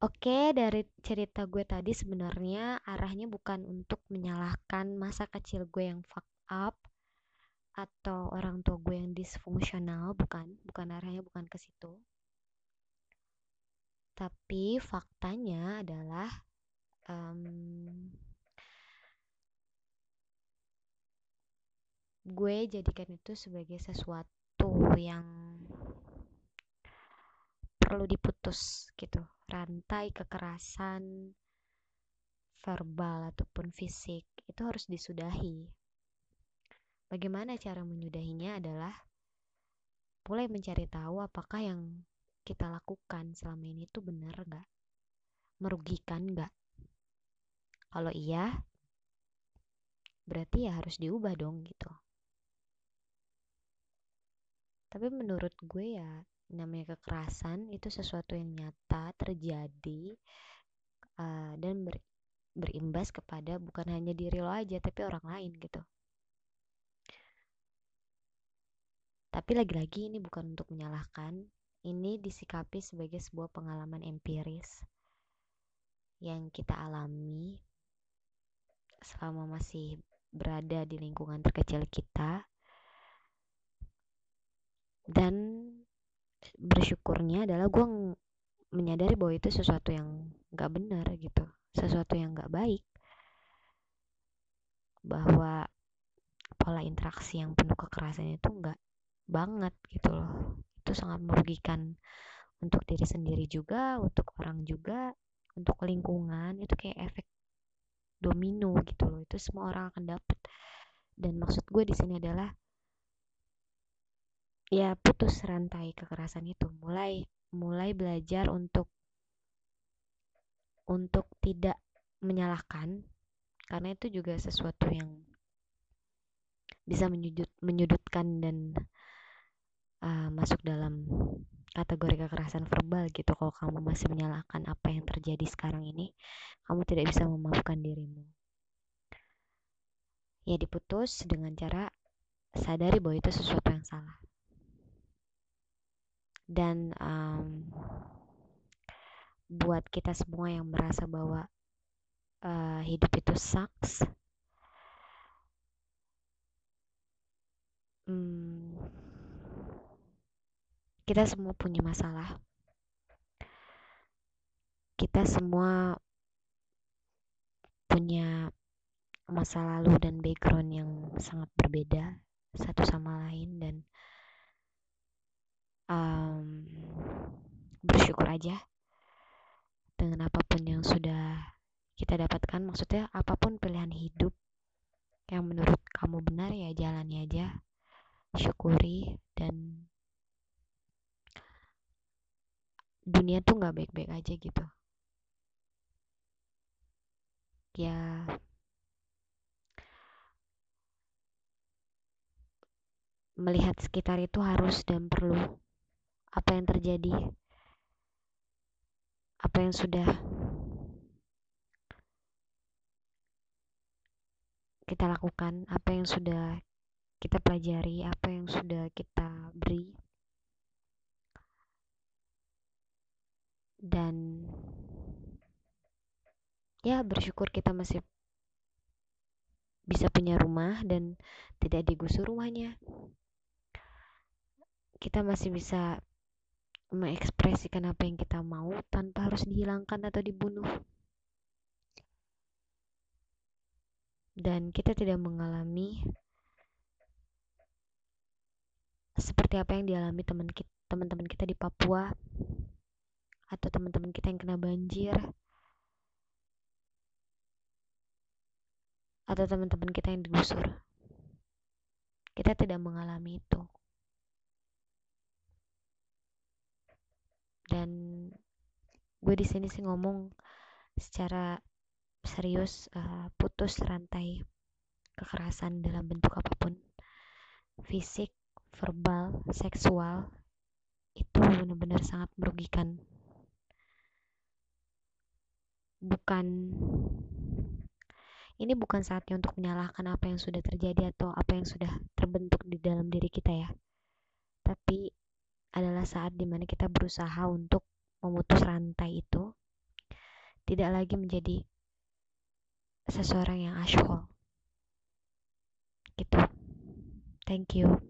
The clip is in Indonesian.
Oke, dari cerita gue tadi sebenarnya arahnya bukan untuk menyalahkan masa kecil gue yang fuck up atau orang tua gue yang disfungsional, bukan, bukan arahnya bukan ke situ. Tapi faktanya adalah um, gue jadikan itu sebagai sesuatu yang perlu diputus gitu rantai kekerasan verbal ataupun fisik itu harus disudahi. Bagaimana cara menyudahinya adalah mulai mencari tahu apakah yang kita lakukan selama ini tuh benar nggak, merugikan nggak. Kalau iya, berarti ya harus diubah dong gitu. Tapi menurut gue ya namanya kekerasan itu sesuatu yang nyata terjadi uh, dan ber, berimbas kepada bukan hanya diri lo aja tapi orang lain gitu. Tapi lagi-lagi ini bukan untuk menyalahkan ini disikapi sebagai sebuah pengalaman empiris yang kita alami selama masih berada di lingkungan terkecil kita. Dan bersyukurnya adalah gue menyadari bahwa itu sesuatu yang gak benar gitu sesuatu yang gak baik. Bahwa pola interaksi yang penuh kekerasan itu gak banget gitu loh. Itu sangat merugikan untuk diri sendiri juga untuk orang juga untuk lingkungan. Itu kayak efek domino gitu loh. Itu semua orang akan dapat dan maksud gue di sini adalah ya putus rantai kekerasan itu. Mulai mulai belajar untuk untuk tidak menyalahkan karena itu juga sesuatu yang bisa menyudut menyudutkan dan uh, masuk dalam kategori kekerasan verbal gitu. Kalau kamu masih menyalahkan apa yang terjadi sekarang ini kamu tidak bisa memaafkan dirimu. Ya diputus dengan cara sadari bahwa itu sesuatu yang salah dan um, buat kita semua yang merasa bahwa uh, hidup itu sucks hmm, kita semua punya masalah. Kita semua punya masa lalu dan background yang sangat berbeda satu sama lain dan um, bersyukur aja dengan apa pun yang sudah kita dapatkan. Maksudnya apa pun pilihan hidup yang menurut kamu benar ya jalani aja syukuri dan dunia tuh nggak baik-baik aja gitu. Ya. Melihat sekitar itu harus dan perlu apa yang terjadi, apa yang sudah kita lakukan, apa yang sudah kita pelajari, apa yang sudah kita beri, dan ya bersyukur kita masih bisa punya rumah dan tidak digusur rumahnya. Kita masih bisa mengekspresikan apa yang kita mau tanpa harus dihilangkan atau dibunuh. Dan kita tidak mengalami seperti apa yang dialami teman teman-teman kita di Papua atau teman-teman kita yang kena banjir atau teman-teman kita yang digusur. Kita tidak mengalami itu. Dan gue di sini sih ngomong secara serius uh, putus rantai kekerasan dalam bentuk apa pun. Fisik verbal seksual itu benar-benar sangat merugikan. Bukan ini bukan saatnya untuk menyalahkan apa yang sudah terjadi atau apa yang sudah terbentuk di dalam diri kita ya. Tapi adalah saat di mana kita berusaha untuk memutus rantai itu tidak lagi menjadi seseorang yang ashol gitu. Thank you